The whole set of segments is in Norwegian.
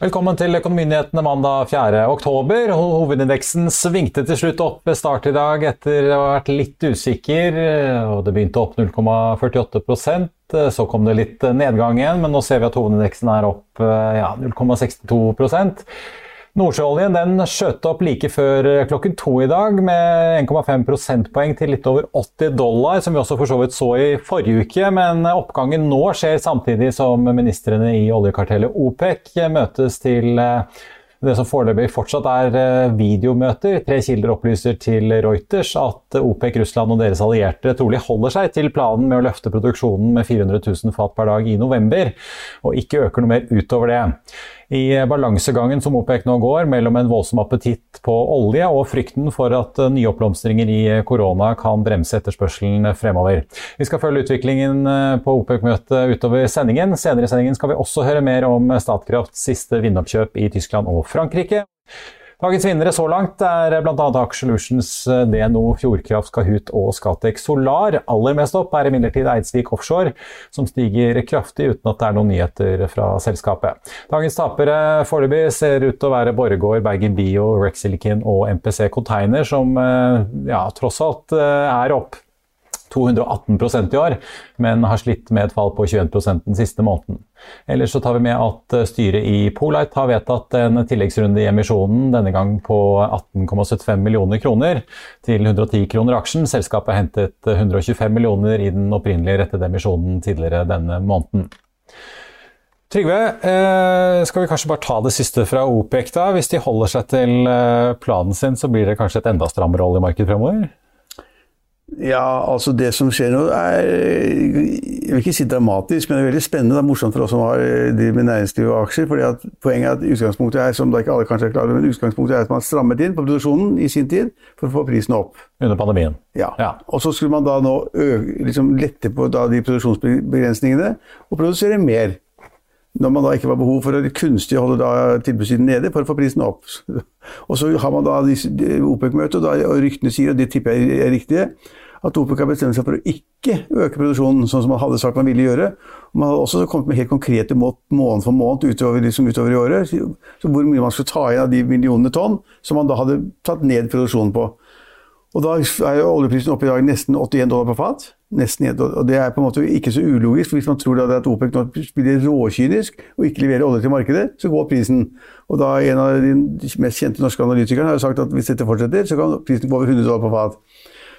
Velkommen til Økonominyhetene mandag 4. oktober. Hovedindeksen svingte til slutt opp ved start i dag etter å ha vært litt usikker. og Det begynte opp 0,48% Så kom det litt nedgang igjen, men nå ser vi at hovedindeksen er opp ja, 0,62 Nordsjøoljen den skjøt opp like før eh, klokken to i dag med 1,5 prosentpoeng til litt over 80 dollar, som vi også for så vidt så i forrige uke. Men oppgangen nå skjer samtidig som ministrene i oljekartellet OPEC møtes til eh, det som foreløpig fortsatt er eh, videomøter. Tre kilder opplyser til Reuters at OPEC, Russland og deres allierte trolig holder seg til planen med å løfte produksjonen med 400 000 fat per dag i november, og ikke øker noe mer utover det i balansegangen som OPEC nå går, mellom en voldsom appetitt på olje og frykten for at nyoppblomstringer i korona kan bremse etterspørselen fremover. Vi skal følge utviklingen eh, på OPEC-møtet utover sendingen. Senere i sendingen skal vi også høre mer om Statkrafts siste vindoppkjøp i Tyskland og Frankrike. Dagens vinnere så langt er bl.a. Aksjelutions, eh, DNO, Fjordkraft, Kahoot og Scatec Solar. Aller mest opp er imidlertid Eidsvik Offshore, som stiger kraftig uten at det er noen nyheter fra selskapet. Dagens tapere foreløpig ser ut til å være Borregaard, Bergen Bio, Rexilicon og MPC Container, som eh, ja, tross alt eh, er opp 218% i år, men har slitt med et fall på 21 den siste måneden. Ellers så tar vi med at eh, styret i Polite har vedtatt en tilleggsrunde i emisjonen, denne gang på 18,75 millioner kroner til 110 kroner aksjen. Selskapet hentet 125 millioner i den opprinnelige rettede emisjonen tidligere denne måneden. Trygve, eh, skal vi kanskje bare ta det siste fra OPEC, da? Hvis de holder seg til eh, planen sin, så blir det kanskje et enda strammere oljemarked fremover? Ja, altså det som skjer nå er Jeg vil ikke si dramatisk, men det er veldig spennende. Det er morsomt for oss som har driver med næringsliv og aksjer. fordi at Poenget er at utgangspunktet er som da ikke alle kanskje er klar over, men utgangspunktet er at man strammet inn på produksjonen i sin tid for å få prisen opp. Under pandemien. Ja. ja. Og så skulle man da nå øke, liksom lette på de produksjonsbegrensningene og produsere mer når man da ikke var behov for å kunstig holde tilbudssiden nede for å få prisen opp. Og så har man da OPEC-møtet, og ryktene sier, og det tipper jeg er riktige, at OPEC har bestemt seg for å ikke øke produksjonen, sånn som man hadde sagt man ville gjøre. Man hadde også kommet med helt konkrete mål måned for måned utover, liksom utover i året. Så hvor mye man skulle ta inn av de millionene tonn som man da hadde tatt ned produksjonen på. Og da er jo oljeprisen oppe i dag nesten 81 dollar på fat. Nesten og Det er på en måte ikke så ulogisk. Hvis man tror at OPEC nå spiller råkynisk og ikke leverer olje til markedet, så går prisen. Og da En av de mest kjente norske analytikerne har jo sagt at hvis dette fortsetter, så kan prisen gå over 100 dollar på fat.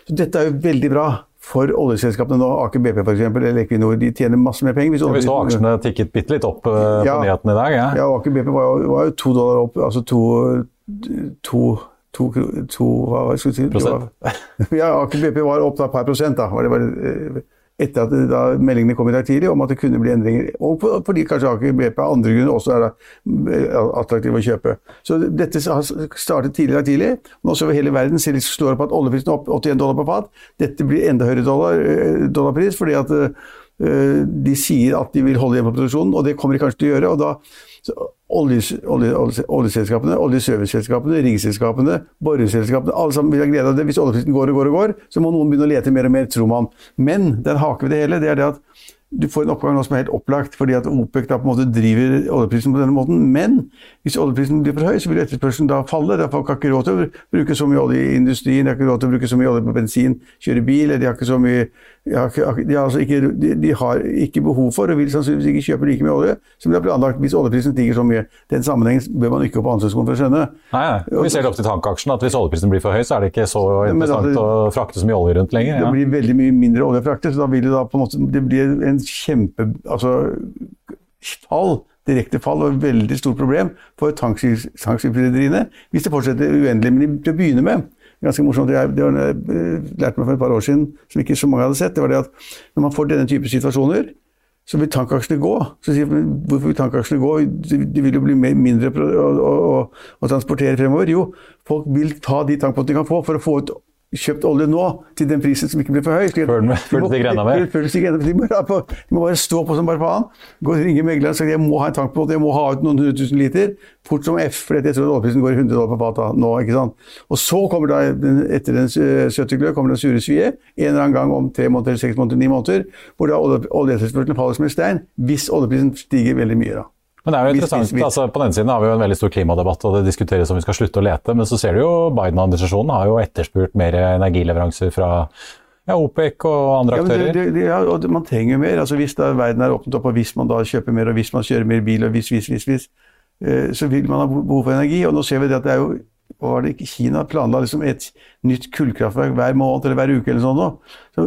Så Dette er jo veldig bra for oljeselskapene nå. Aker BP for eksempel, eller Equinor de tjener masse mer penger. Hvis ja, vi så aksjene tikket bitte litt opp uh, ja, på nyhetene i dag. Ja, ja Aker BP var jo, var jo to dollar opp. altså to, to to, to hva skal si? Prosent? ja, Aker BP var opp da par prosent. da, var det bare, eh, etter at da meldingene kom i dag tidlig om at det kunne bli endringer. Og fordi kanskje Aker BP av andre grunner også er eh, attraktiv å kjøpe. Så dette har startet tidligere i tidlig. Nå ser vi hele verden slår opp at oljeprisen er opp 81 dollar på fat. Dette blir enda høyere dollar, eh, dollarpris, fordi at de sier at de vil holde igjen på produksjonen, og det kommer de kanskje til å gjøre. og da oljeselskapene, oljeserviceselskapene, riggselskapene, boreselskapene Alle sammen vil ha glede av det. Hvis oljeprisen går og går og går, så må noen begynne å lete mer og mer, tror man. Men den haker ved det hele det er det at du får en oppgang nå som er helt opplagt, fordi at OPEC da på en måte driver oljeprisen på denne måten. Men hvis oljeprisen blir for høy, så vil etterspørselen da falle. derfor folk har ikke råd til å bruke så mye olje i industrien, de har ikke råd til å bruke så mye olje på bensin, kjøre bil, de har ikke så mye de har, ikke, de, har altså ikke, de, de har ikke behov for, og vil sannsynligvis ikke kjøpe like mye olje som de har planlagt hvis oljeprisen stiger så mye. Den sammenhengen bør man ikke gå på ansvarsskolen for å skjønne. Nei, nei. Vi ser det opp til tankeaksjen at hvis oljeprisen blir for høy, så er det ikke så interessant det, å frakte så mye olje rundt lenger. Ja. Det blir veldig mye mindre olje å frakte, så da vil det da på en måte det blir en kjempe altså, fall, direkte fall og et veldig stort problem for tankskipsrederiene hvis det fortsetter uendelig. Men til å begynne med ganske morsomt, det jeg, det jeg lærte meg for et par år siden, som ikke så mange hadde sett, det var det at når man får denne type situasjoner, så vil tankaksjene gå. Så sier man, Hvorfor vil tankaksjene gå? De vil jo bli mindre å, å, å, å transportere fremover. Jo, folk vil ta de tankpottene de kan få for å få ut kjøpt olje nå til den prisen som ikke blir for høy. Før det stikker enda mer? De må bare stå på som bare faen. Gå og ringe megleren og si jeg må ha en tankbåt, jeg må ha ut noen hundre tusen liter. Fort som F, for jeg tror at oljeprisen går 100 dollar på fatet nå. ikke sant? Og så kommer da, etter den søte glød, kommer den sure svie. En eller annen gang om tre måneder, seks måneder, ni måneder. Hvor da oljeetterspørselen faller som en stein. Hvis oljeprisen stiger veldig mye. da. Men det er jo interessant, altså På den siden har vi jo en veldig stor klimadebatt, og det diskuteres om vi skal slutte å lete. Men så ser du jo Biden-administrasjonen har jo etterspurt mer energileveranser fra ja, OPEC og andre ja, aktører. Det, det, ja, og man trenger jo mer. altså Hvis da verden er åpnet opp, og hvis man da kjøper mer, og hvis man kjører mer bil, og hvis, hvis, hvis, hvis eh, så vil man ha behov for energi. Og nå ser vi det at det er jo var det ikke Kina planla liksom et nytt kullkraftverk hver måned eller hver uke. eller sånn. Så,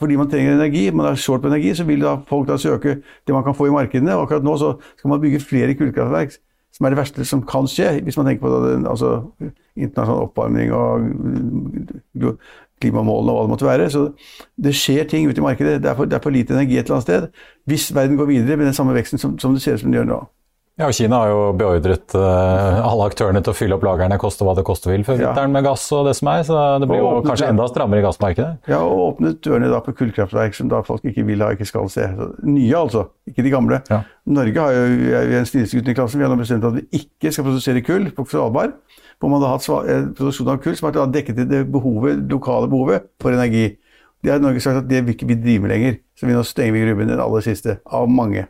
fordi man trenger energi, man er short på energi, så vil da folk da søke det man kan få i markedene. og Akkurat nå så skal man bygge flere kullkraftverk, som er det verste som kan skje. Hvis man tenker på det, altså, internasjonal oppvarming og klimamålene og hva det måtte være. Så det skjer ting ute i markedet. Det er, for, det er for lite energi et eller annet sted. Hvis verden går videre med den samme veksten som, som det ser ut som den gjør nå. Ja, og Kina har jo beordret uh, alle aktørene til å fylle opp lagrene, koste hva det koste vil, for vinteren ja. med gass og det som er. Så det blir jo kanskje enda strammere i gassmarkedet. Ja, og åpnet dørene da på kullkraftverk som da folk ikke vil ha, ikke skal se. Så, nye, altså, ikke de gamle. Ja. Norge har jo, er en snillesgutten i klassen. Vi har nå bestemt at vi ikke skal produsere kull på Svalbard. Hvor man har hatt eh, produksjon av kull som har dekket det behovet, lokale behovet for energi. Det har Norge sagt at det vil ikke vi drive med lenger. Så vi nå stenger vi grubben den aller siste av mange.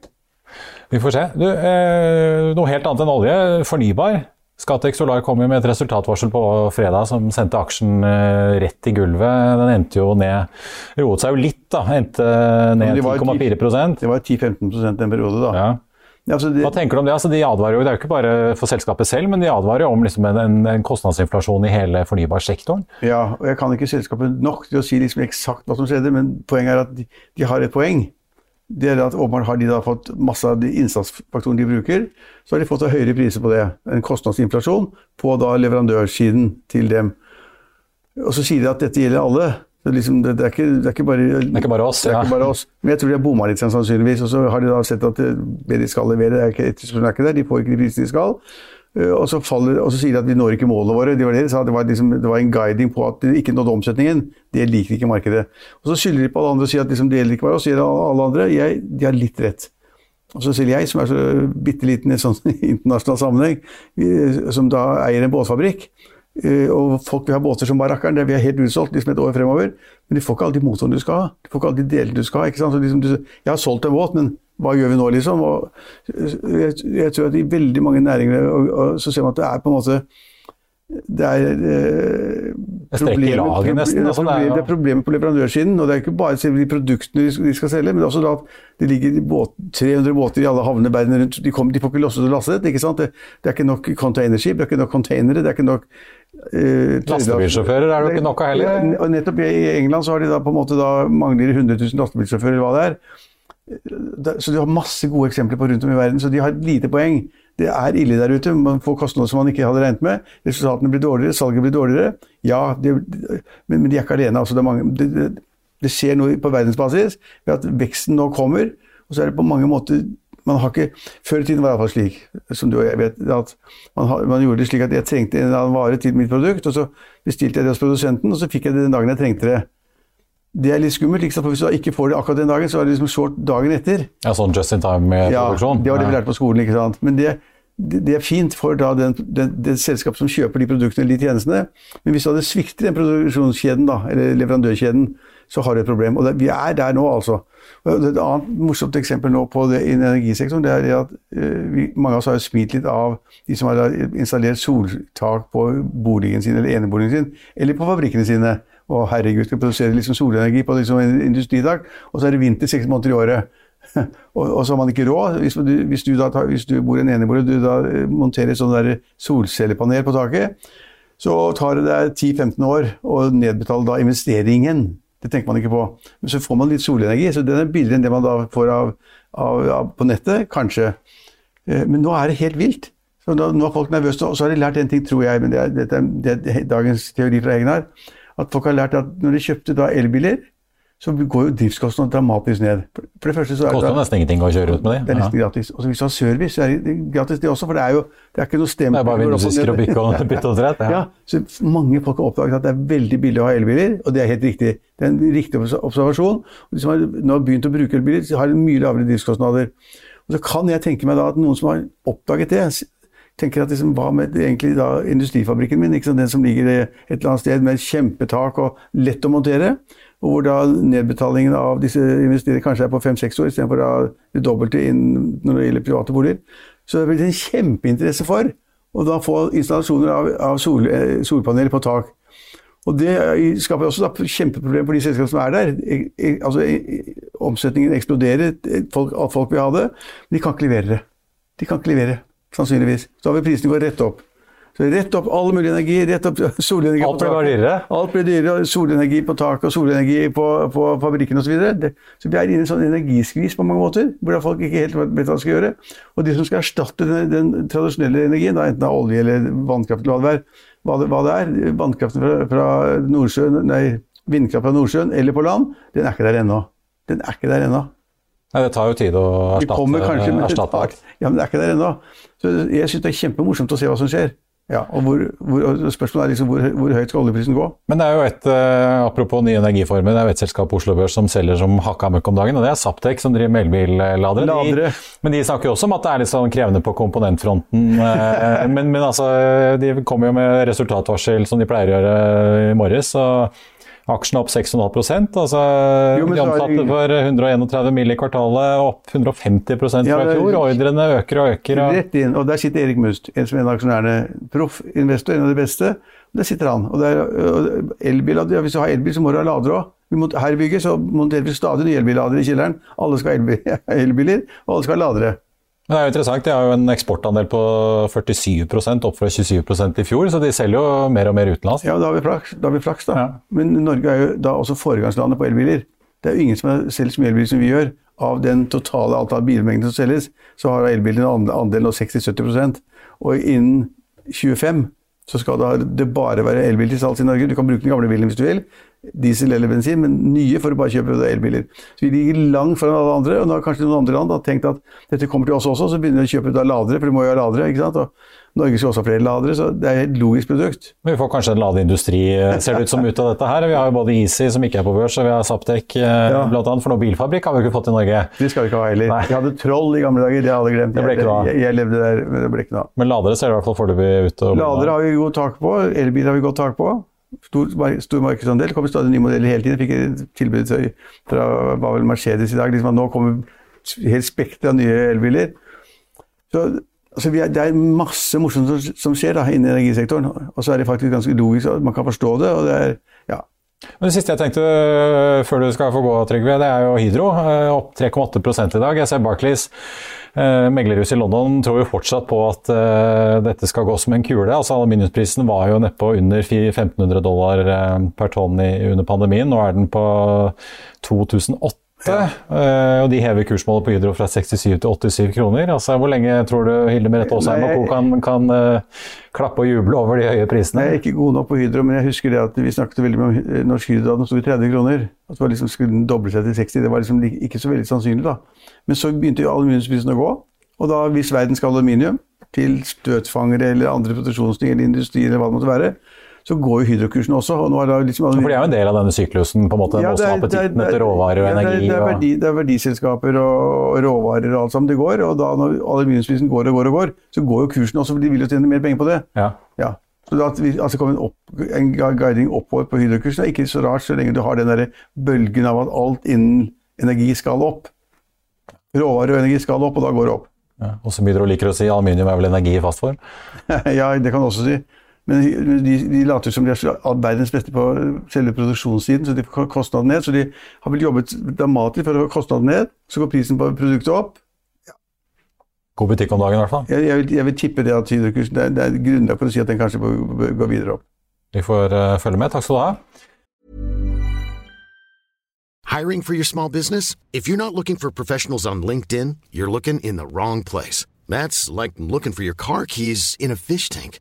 Vi får se. Du, eh, noe helt annet enn olje. Fornybar. Scatec Solar kom jo med et resultatvarsel på fredag som sendte aksjen eh, rett i gulvet. Den endte jo ned Roet seg jo litt, da. Endte ned 10,4% Det var 10-15% en periode, da. Ja. Altså de, Hva tenker du om det? Altså de advarer jo, Det er jo ikke bare for selskapet selv, men de advarer jo om liksom en, en, kostnadsinflasjon i hele fornybarsektoren. Ja, og jeg kan ikke selskapet nok til å si liksom eksakt hva som skjedde, men poenget er at de, de har et poeng det er at åpenbart har de da fått masse av de innsatsfaktorene de bruker, så har de fått høyere priser på det. En kostnadsinflasjon på da leverandørsiden til dem. Og så sier de at dette gjelder alle. Det er, liksom, det, det, er, ikke, det er, ikke, bare, det er ikke bare oss. Ja. Ikke bare oss. Men jeg tror de har bomma litt, sannsynligvis. Og så har de da sett at det de skal levere, er ikke, er ikke der. De får ikke de prisene de skal. Eh, og så, faller, og så, sier de at vi når ikke målene våre. Det var det de sa, det var, liksom, det var en guiding på at de ikke nådde omsetningen. Det liker ikke markedet. Og Så skylder de på alle andre og sier at liksom, det gjelder ikke bare oss, sier alle andre. Jeg, de har litt rett. Og så sier jeg, som er så bitte liten i sånn internasjonal sammenheng, som da eier en båtfabrikk, eh, og folk vil ha båter som barrakkeren, vi er helt utsolgt liksom et år fremover, men de får ikke alle de motorene du skal ha. De får ikke alle de delene du skal ha. ikke sant? Så liksom, jeg har solgt en båt, men hva gjør vi nå, liksom? Og jeg, jeg, tror at i veldig mange næringer og, og, så ser man at det er på en måte det er eh, problemer, laget, nesten, altså, det, er, det er problemer på leverandørsiden. og Det er ikke bare de produktene de skal selge, men også at det ligger båt, 300 båter i alle havnene verden rundt. De, kommer, de får ikke losset og lastet. ikke sant? Det, det, er ikke nok containerskip, det er ikke nok containere, det er ikke nok eh, Lastebilsjåfører er det ikke nok av heller? Ja, nettopp I England så har de da på en måte da mangler 100 000 lastebilsjåfører, eller hva det er. Så du har masse gode eksempler på rundt om i verden, så de har et lite poeng. Det er ille der ute, man får kostnader som man ikke hadde regnet med. Resultatene blir dårligere, salget blir dårligere. Ja, det, men, men, de er ikke alene. Altså det, mange, det, det, skjer noe på verdensbasis ved at veksten nå kommer. Og så er det på mange måter man har ikke, Før i tiden var det iallfall slik, som du og jeg vet, at man, man, gjorde det slik at jeg trengte en annen vare til mitt produkt, og så bestilte jeg det hos produsenten, og så fikk jeg det den dagen jeg trengte det. Det er litt skummelt, for hvis du ikke får det akkurat den dagen, så er det liksom short dagen etter. Ja, Sånn just in time-produksjon? Ja, det var det vi lærte på skolen. ikke sant? Men det, det, det er fint for da den, den, det selskapet som kjøper de produktene eller de tjenestene, men hvis du hadde sviktet den produksjonskjeden, da, eller leverandørkjeden, så har du et problem. Og det, vi er der nå, altså. Og et annet morsomt eksempel nå på det i energisektoren, det er at uh, vi, mange av oss har jo smilt litt av de som har installert soltak på boligen sin eller eneboligen sin, eller på fabrikkene sine. Og herregud, skal produsere liksom solenergi på liksom en industridag, og så er det vinter seks måneder i året. og, og, så har man ikke råd. Hvis du, hvis du, da, hvis du bor i en enebolig og du da eh, monterer et der solcellepanel på taket, så tar det deg 10-15 år å nedbetale da investeringen. Det tenker man ikke på. Men så får man litt solenergi, så den er billigere enn det man da får av, av, av på nettet, kanskje. Eh, men nå er det helt vilt. Så da, nå er folk nervøse, og så har de lært en ting, tror jeg, men det er, det er, det er dagens teori fra Egnar, at folk har lært at når de kjøpte da elbiler, så går jo driftskostnadene dramatisk ned. For det første så er det koster nesten ingenting å kjøre ut med det. Det er nesten ja. gratis. Og hvis du har service, så er det gratis det også, for det er jo det er ikke noe sted Det er bare vindusvisker og bytte og bytte og trett. Ja. ja. så mange folk har oppdaget at det er veldig billig å ha elbiler, og det er helt riktig. Det er en riktig observasjon. Og de som har nå begynt å bruke elbiler, har mye lavere driftskostnader. Og så kan jeg tenke meg da at noen som har oppdaget det, tenker at liksom, Hva med egentlig da industrifabrikken min, den som ligger et eller annet sted med kjempetak og lett å montere? og hvor da nedbetalingen av disse investeringene kanskje er på fem-seks år, istedenfor det dobbelte når det gjelder private boliger. Så det er blitt en kjempeinteresse for å da få installasjoner av, av sol, eh, solpaneler på tak. Og Det skaper også da kjempeproblemer for de selskapene som er der. Altså, Omsetningen eksploderer, folk, folk vil ha det, men de kan ikke levere det. De kan ikke levere, sannsynligvis. Så da vil prisene gå rett opp. Så rett opp all mulig energi. rett opp solenergi Alt blir dyrere? Alt blir dyrere. Solenergi på taket og solenergi på, på fabrikken osv. Så, så vi er inne i en sånn energiskvis på mange måter, hvor folk ikke helt vet hva de skal gjøre. Og de som skal erstatte den, den tradisjonelle energien, da, enten det er olje eller vannkraft, eller hva det, er, hva det, hva det er, vannkraften fra, fra Nordsjøen, nei, vindkraft fra Nordsjøen eller på land, den er ikke der ennå. Den er ikke der ennå. Nei, Det tar jo tid å erstatte, erstatte alt. Ja, men det er ikke der ennå. Jeg syns det er kjempemorsomt å se hva som skjer. Ja, og hvor, hvor, Spørsmålet er liksom hvor, hvor, høyt skal oljeprisen gå? Men det er jo et, uh, Apropos nye energiformer, det er jo et selskap på Oslo Børs som selger som hakka møkk om dagen. og Det er Saptek som driver med elbilladere. De, men de snakker jo også om at det er litt sånn krevende på komponentfronten. uh, men, men, altså, de kommer jo med resultatvarsel som de pleier å gjøre i morges. og Aksjene opp 6,5 altså jo, De omsatte for 131 mill. i kvartalet, opp 150 fra ja, i fjor. Ordrene øker og øker. Og... Rett inn, og der sitter Erik Must, en som er en av aksjonærene. Proff investor, en av de beste. Der sitter han. Og, der, elbil, ja, Hvis du har elbil, så må du ha lader òg. Her i bygget så monterer vi stadig nye elbilladere i kjelleren. Alle skal ha elbiler, og alle skal ha ladere. Men det er jo interessant, De har jo en eksportandel på 47% opp fra 27% i fjor, så de selger jo mer og mer utenlands. Ja, da har vi flaks, da. Vi flaks, da. Ja. Men Norge er jo da også foregangslandet på elbiler. Det er jo ingen som selger så mye elbiler som vi gjør. Av den totale antall bilmengder som selges, så har elbilene andel av 60-70% Og innen 25 så skal det bare være elbil til salgs i Norge. Du kan bruke den gamle bilen hvis du vil diesel eller bensin, men nye for å bare kjøpe elbiler. Så vi ligger langt foran alle andre, og nå har kanskje noen andre land tenkt at dette kommer til oss også, så begynner de å kjøpe da ladere, for de må jo ha ladere. ikke sant? Og Norge skal også ha flere ladere, så det er et logisk produkt. Men vi får kanskje en ladeindustri, ser det ut som, ut av dette her. Vi har jo både Easy, som ikke er på børs, og vi har Saptek, eh, ja. annet, for noen bilfabrikk har vi ikke fått i Norge. Det skal vi ikke ha heller. Nei. Vi hadde Troll i gamle dager, det hadde jeg glemt. Det ble ikke noe jeg, jeg, levde der, men det ble ikke noe Men ladere ser i hvert fall foreløpig ut. Ladere har vi godt tak på, elbiler har vi godt tak på. Stor, stor markedsandel. kommer stadig nye modeller hele tiden. Fikk et tilbud fra var vel Mercedes i dag. Liksom at nå kommer helt spekter av nye elbiler. Så altså, er, Det er masse morsomt som, som skjer da, innen energisektoren. Og så er det faktisk ganske logisk at man kan forstå det. og det er, Det siste jeg tenkte øh, før du skal få gå, Trygve, det er jo Hydro. Øh, opp 3,8 i dag. Jeg ser Barclays Eh, meglerhuset i London tror jo fortsatt på at dette skal gå som en kule. altså Aluminiumsprisen var jo nedpå under 1500 dollar per tonn under pandemien. Nå er den på 2008. Ja. Uh, og de hever kursmålet på Hydro fra 67 til 87 kroner. Altså, Hvor lenge tror du Hilde Merete Aasheim og co. kan, kan klappe og juble over de høye prisene? Jeg er ikke god nok på Hydro, men jeg husker det at vi snakket veldig mye om Norsk Hydro da den sto i 30 kroner. At det var liksom, skulle doble seg til 60. Det var liksom ikke så veldig sannsynlig. da. Men så begynte jo aluminiumsprisen å gå. Og da, hvis verden skal ha aluminium til støtfangere eller andre produksjonsting eller industri, eller hva det måtte være, så går jo hydrokursen også. og nå er det liksom For de er jo en del av denne syklusen, på en måte, Ja, det er- appetitten det er- etter råvarer og ja, det er- energi. Det er, verdi, det er verdiselskaper og råvarer og alt sammen det går. Og da når aluminiumsprisen går og går og går, så går jo kursen også, for de vil jo tjene mer penger på det. Ja. Ja. Så at vi, altså kommer en, opp, en guiding oppover på hydrokursen, er ikke så rart så lenge du har den der bølgen av at alt innen energi skal opp. Råvarer og energi skal opp, og da går det opp. Ja. Og som Hydro liker å si, aluminium er vel energi i fast form. ja, det kan du også si. Men de, de later som de er verdens beste på selve produksjonssiden, så de får kostnaden ned. Så de har vel jobbet dramatisk for å få kostnaden ned. Så går prisen på produktet opp. God butikk om dagen, i hvert fall. Jeg, jeg, vil, jeg vil tippe det at hydrokursen det, er- det er grunnlag for å si at den kanskje bør, bør gå videre opp. Vi får uh, følge med. Takk skal du ha. Hiring for your small business? If you're not looking for professionals on LinkedIn, you're looking in the wrong place. That's like looking for your car keys in a fish tank.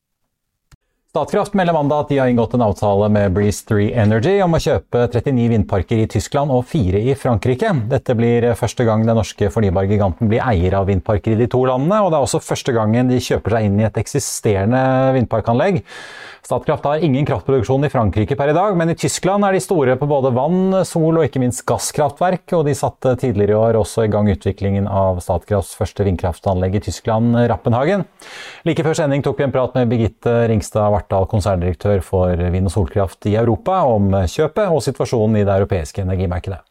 Statkraft melder mandag at de har inngått en avtale med Breeze 3 Energy om å kjøpe 39 vindparker i Tyskland og fire i Frankrike. Dette blir første gang den norske fornybargiganten blir eier av vindparker i de to landene, og det er også første gangen de kjøper seg inn i et eksisterende vindparkanlegg. Statkraft har ingen kraftproduksjon i Frankrike per i dag, men i Tyskland er de store på både vann, sol og ikke minst gasskraftverk, og de satte tidligere i år også i gang utviklingen av Statkrafts første vindkraftanlegg i Tyskland, Rappenhagen. Like før sending tok vi en prat med Birgitte Ringstad Vartdal, konserndirektør for vind- og solkraft i Europa, om kjøpet og situasjonen i det europeiske energimarkedet.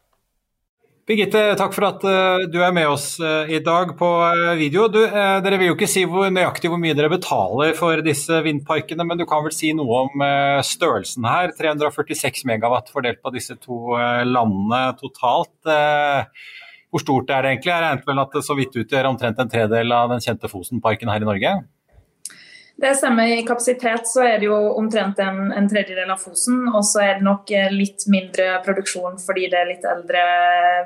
Birgitte, takk for at uh, du er med oss uh, i dag på uh, video. Du, dere vil jo ikke si hvor nøyaktig hvor mye dere betaler for disse vindparkene, men du kan vel si noe om størrelsen her? 346 megawatt fordelt på disse to landene totalt. Hvor stort er det egentlig? Jeg regnet vel at det så vidt utgjør omtrent en tredel av den kjente Fosen-parken her i Norge? Det stemmer. I kapasitet så er det jo omtrent en, en tredjedel av Fosen. Og så er det nok litt mindre produksjon fordi det er litt eldre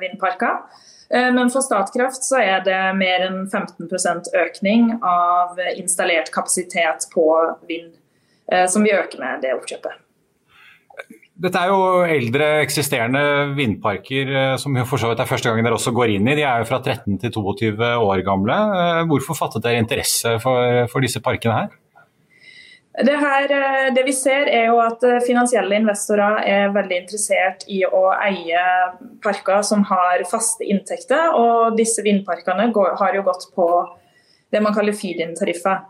vindparker. Men for Statkraft så er det mer enn 15% økning av installert kapasitet på vind, som vi øker med det oppkjøpet. Dette er jo eldre eksisterende vindparker som for så vidt er første gangen dere også går inn i. De er jo fra 13 til 22 år gamle. Hvorfor fattet dere interesse for, for disse parkene her? Det, her, det, vi ser er jo at finansielle investorer er veldig interessert i å eie parker som har faste inntekter. Og disse vindparkene har jo gått på det man kaller feed-in-tariffer.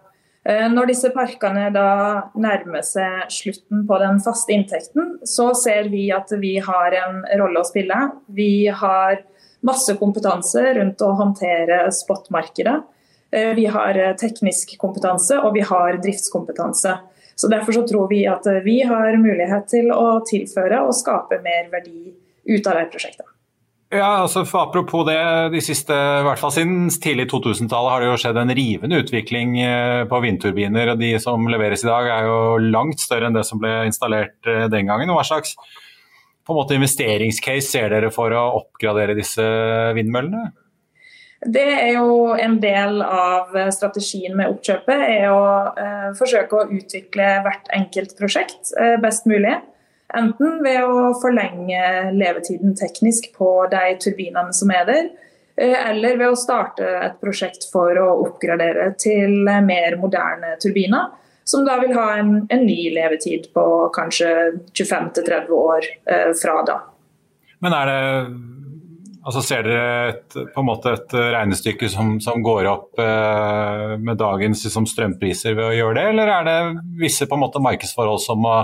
Når disse parkene da nærmer seg slutten på den faste inntekten, så ser vi at vi har en rolle å spille. Vi har masse kompetanse rundt å håndtere spotmarkedet. Vi har teknisk kompetanse og vi har driftskompetanse. Så Derfor så tror vi at vi har mulighet til å tilføre og skape mer verdi ut av det prosjektet. Ja, altså for Apropos det, de siste, i hvert fall siden tidlig 2000-tallet har det jo skjedd en rivende utvikling på vindturbiner. og De som leveres i dag er jo langt større enn det som ble installert den gangen. Hva slags på en måte investeringscase ser dere for å oppgradere disse vindmøllene? Det er jo en del av strategien med oppkjøpet. er å eh, forsøke å utvikle hvert enkelt prosjekt eh, best mulig. Enten ved å forlenge levetiden teknisk på de turbinene som er der, eh, eller ved å starte et prosjekt for å oppgradere til mer moderne turbiner. Som da vil ha en, en ny levetid på kanskje 25-30 år eh, fra da. Men er det Altså Ser dere et, på en måte et regnestykke som, som går opp eh, med dagens liksom, strømpriser ved å gjøre det, eller er det visse på en måte markedsforhold som må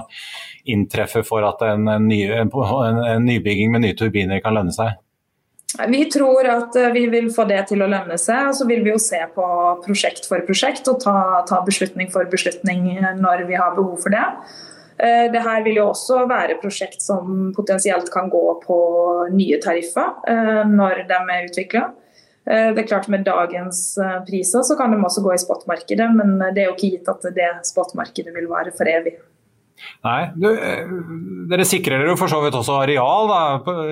inntreffe for at en, en, ny, en, en nybygging med nye turbiner kan lønne seg? Vi tror at eh, vi vil få det til å lønne seg. og Så vil vi jo se på prosjekt for prosjekt og ta, ta beslutning for beslutning når vi har behov for det. Eh, det her vil jo også være prosjekt som potensielt kan gå på nye tariffer eh, når de er utvikla. Eh, det er klart Med dagens priser så kan de også gå i spotmarkedet, men det er jo ikke gitt at det spotmarkedet vil vare for evig. Nei, du, Dere sikrer dere for så vidt også areal da,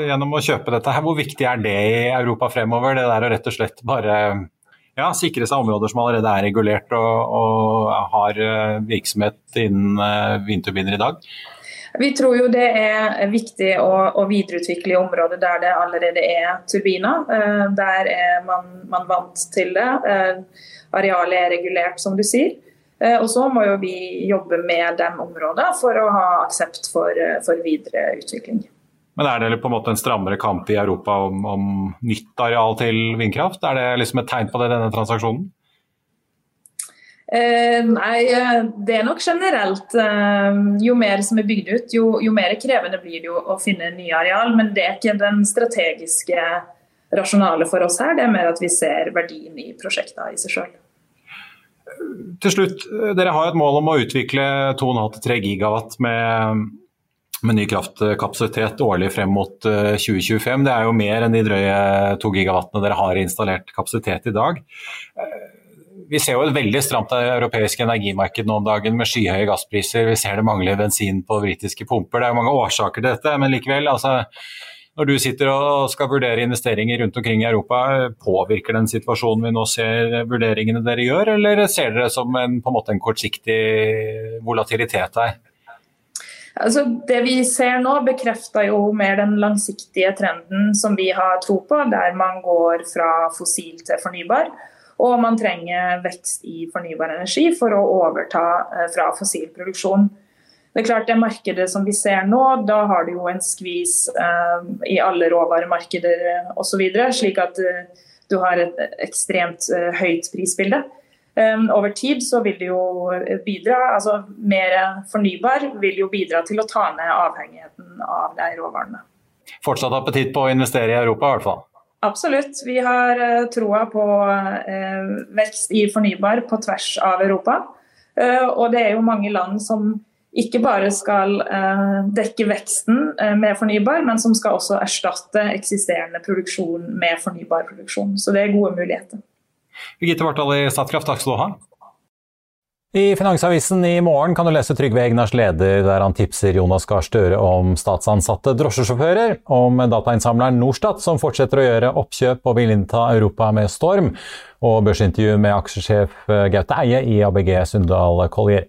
gjennom å kjøpe dette. her. Hvor viktig er det i Europa fremover? Det der å rett og slett bare ja, sikre seg områder som allerede er regulert og, og har eh, virksomhet innen eh, vindturbiner i dag? Vi tror jo det er viktig å, å videreutvikle i områder der det allerede er turbiner. Eh, der er man, man vant til det. Arealet er regulert, som du sier. Og så må jo vi jobbe med de områdene for å ha aksept for, for videre utvikling. Men er det på en måte en strammere kamp i Europa om, om nytt areal til vindkraft? Er det liksom et tegn på det, denne transaksjonen? Eh, nei, eh, det er nok generelt. Eh, jo mer som er bygd ut, jo, jo, mer krevende blir det jo å finne nye areal. Men det er ikke den strategiske rasjonale for oss her. Det er mer at vi ser verdien i prosjektene i seg sjøl. Til slutt, dere har et mål om å utvikle 2,5-3 gigawatt med med ny kraftkapasitet årlig frem mot 2025. Eh, det er jo mer enn de drøye 2 gigawattene dere har installert kapasitet i dag. Eh, vi ser jo et veldig stramt europeisk energimarked nå om dagen med skyhøye gasspriser. Vi ser det mangler bensin på britiske pumper. Det er jo mange årsaker til dette, men likevel. altså når du sitter og skal vurdere investeringer rundt omkring i Europa, påvirker den situasjonen vi nå ser vurderingene dere gjør, eller ser dere som en, på en, måte en kortsiktig volatilitet her? Altså, det vi ser nå, bekrefter jo mer den langsiktige trenden som vi har tro på, der man går fra fossil til fornybar. Og man trenger vekst i fornybar energi for å overta eh, fra fossil produksjon. Det er klart det markedet som vi ser nå, da har du jo en skvis eh, i alle råvaremarkeder osv. Slik at eh, du har et ekstremt eh, høyt prisbilde. Um, over tid så vil det jo bidra, altså mer fornybar vil jo bidra til å ta ned avhengigheten av de råvarene. Fortsatt appetitt på å investere i Europa i hvert fall? Absolutt. Vi har troa på vekst i fornybar på tvers av Europa. Og det er jo mange land som ikke bare skal dekke veksten med fornybar, men som skal også erstatte eksisterende produksjon med fornybar produksjon. Så det er gode muligheter. Birgitte Vartdal i Statkraft, takk skal du ha. I Finansavisen i morgen kan du lese Trygve Egnars leder der han tipser Jonas Gahr Støre om statsansatte drosjesjåfører, om datainnsamleren Norstat som fortsetter å gjøre oppkjøp og vil innta Europa med storm, og børsintervju med aksjesjef Gaute Eie i ABG Sundal Collier.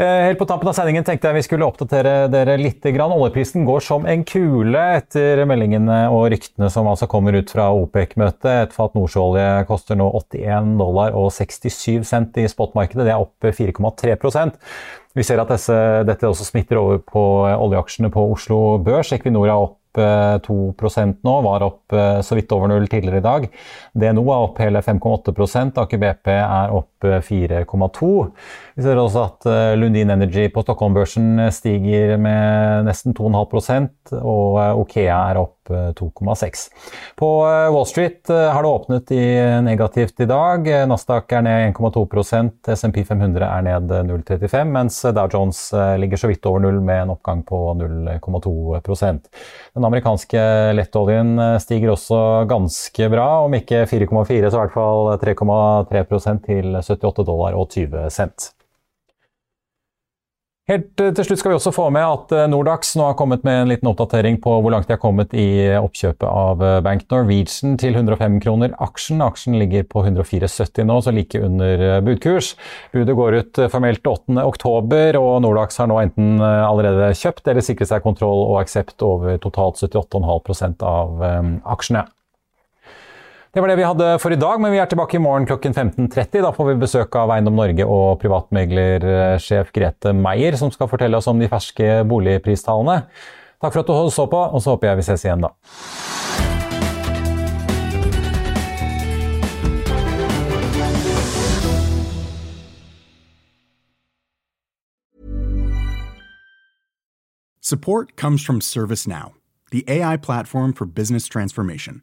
Eh, helt på tampen av sendingen tenkte jeg vi skulle oppdatere dere litt. Oljeprisen går som en kule etter meldingene og ryktene som altså kommer ut fra OPEC-møtet. Et fat nordsjøolje koster nå 81 dollar og 67 cent i spotmarkedet. Det er opp 4,3% Vi ser at disse, dette også smitter over på oljeaksjene på Oslo Børs. Equinor er opp 2% nå, var opp eh, så vidt over null tidligere i dag. DNO er opp hele 5,8 Aker BP er opp 4,2 Vi ser også at eh, Lundin Energy på Stockholm-børsen stiger med nesten 2,5 og eh, Okea er opp 2,6 På Wall Street har det åpnet i negativt i dag. Nasdaq er ned 1,2% SMP 500 er ned 0,35 mens Dow Jones ligger så vidt over null med en oppgang på 0,2% den amerikanske lettoljen eh, stiger også ganske bra, om ikke 4,4 så i hvert fall 3,3% til 78 dollar og 20 cent. Helt til slutt skal vi også få med at Nordax nå har kommet med en liten oppdatering på hvor langt de har kommet i oppkjøpet av Bank Norwegian til 105 kroner aksjen. Aksjen ligger på 104,70 nå, så like under budkurs. Budet går ut formelt 8.10, og Nordax har nå enten allerede kjøpt eller sikret seg kontroll og aksept over totalt 78,5% av aksjene. Det var det vi hadde for i dag, men vi er tilbake i morgen klokken 15.30. Da får vi besøk av Eiendom Norge og privatmeglersjef Grete Meier, som skal fortelle oss om de ferske boligpristallene. Takk for at du så på, og så håper jeg vi ses igjen da. Support comes from ServiceNow, the AI platform for business transformation.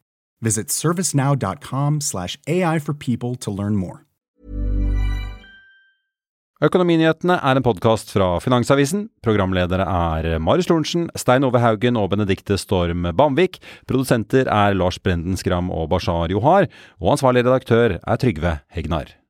Visit servicenow.com slash AI for people to learn more. Økonominyhetene er en podkast fra Finansavisen. Programledere er Marius Lorentzen, Stein Ove Haugen og Benedikte Storm Bamvik. Produsenter er Lars Brenden Skram og Bashar Johar. Og ansvarlig redaktør er Trygve Hegnar.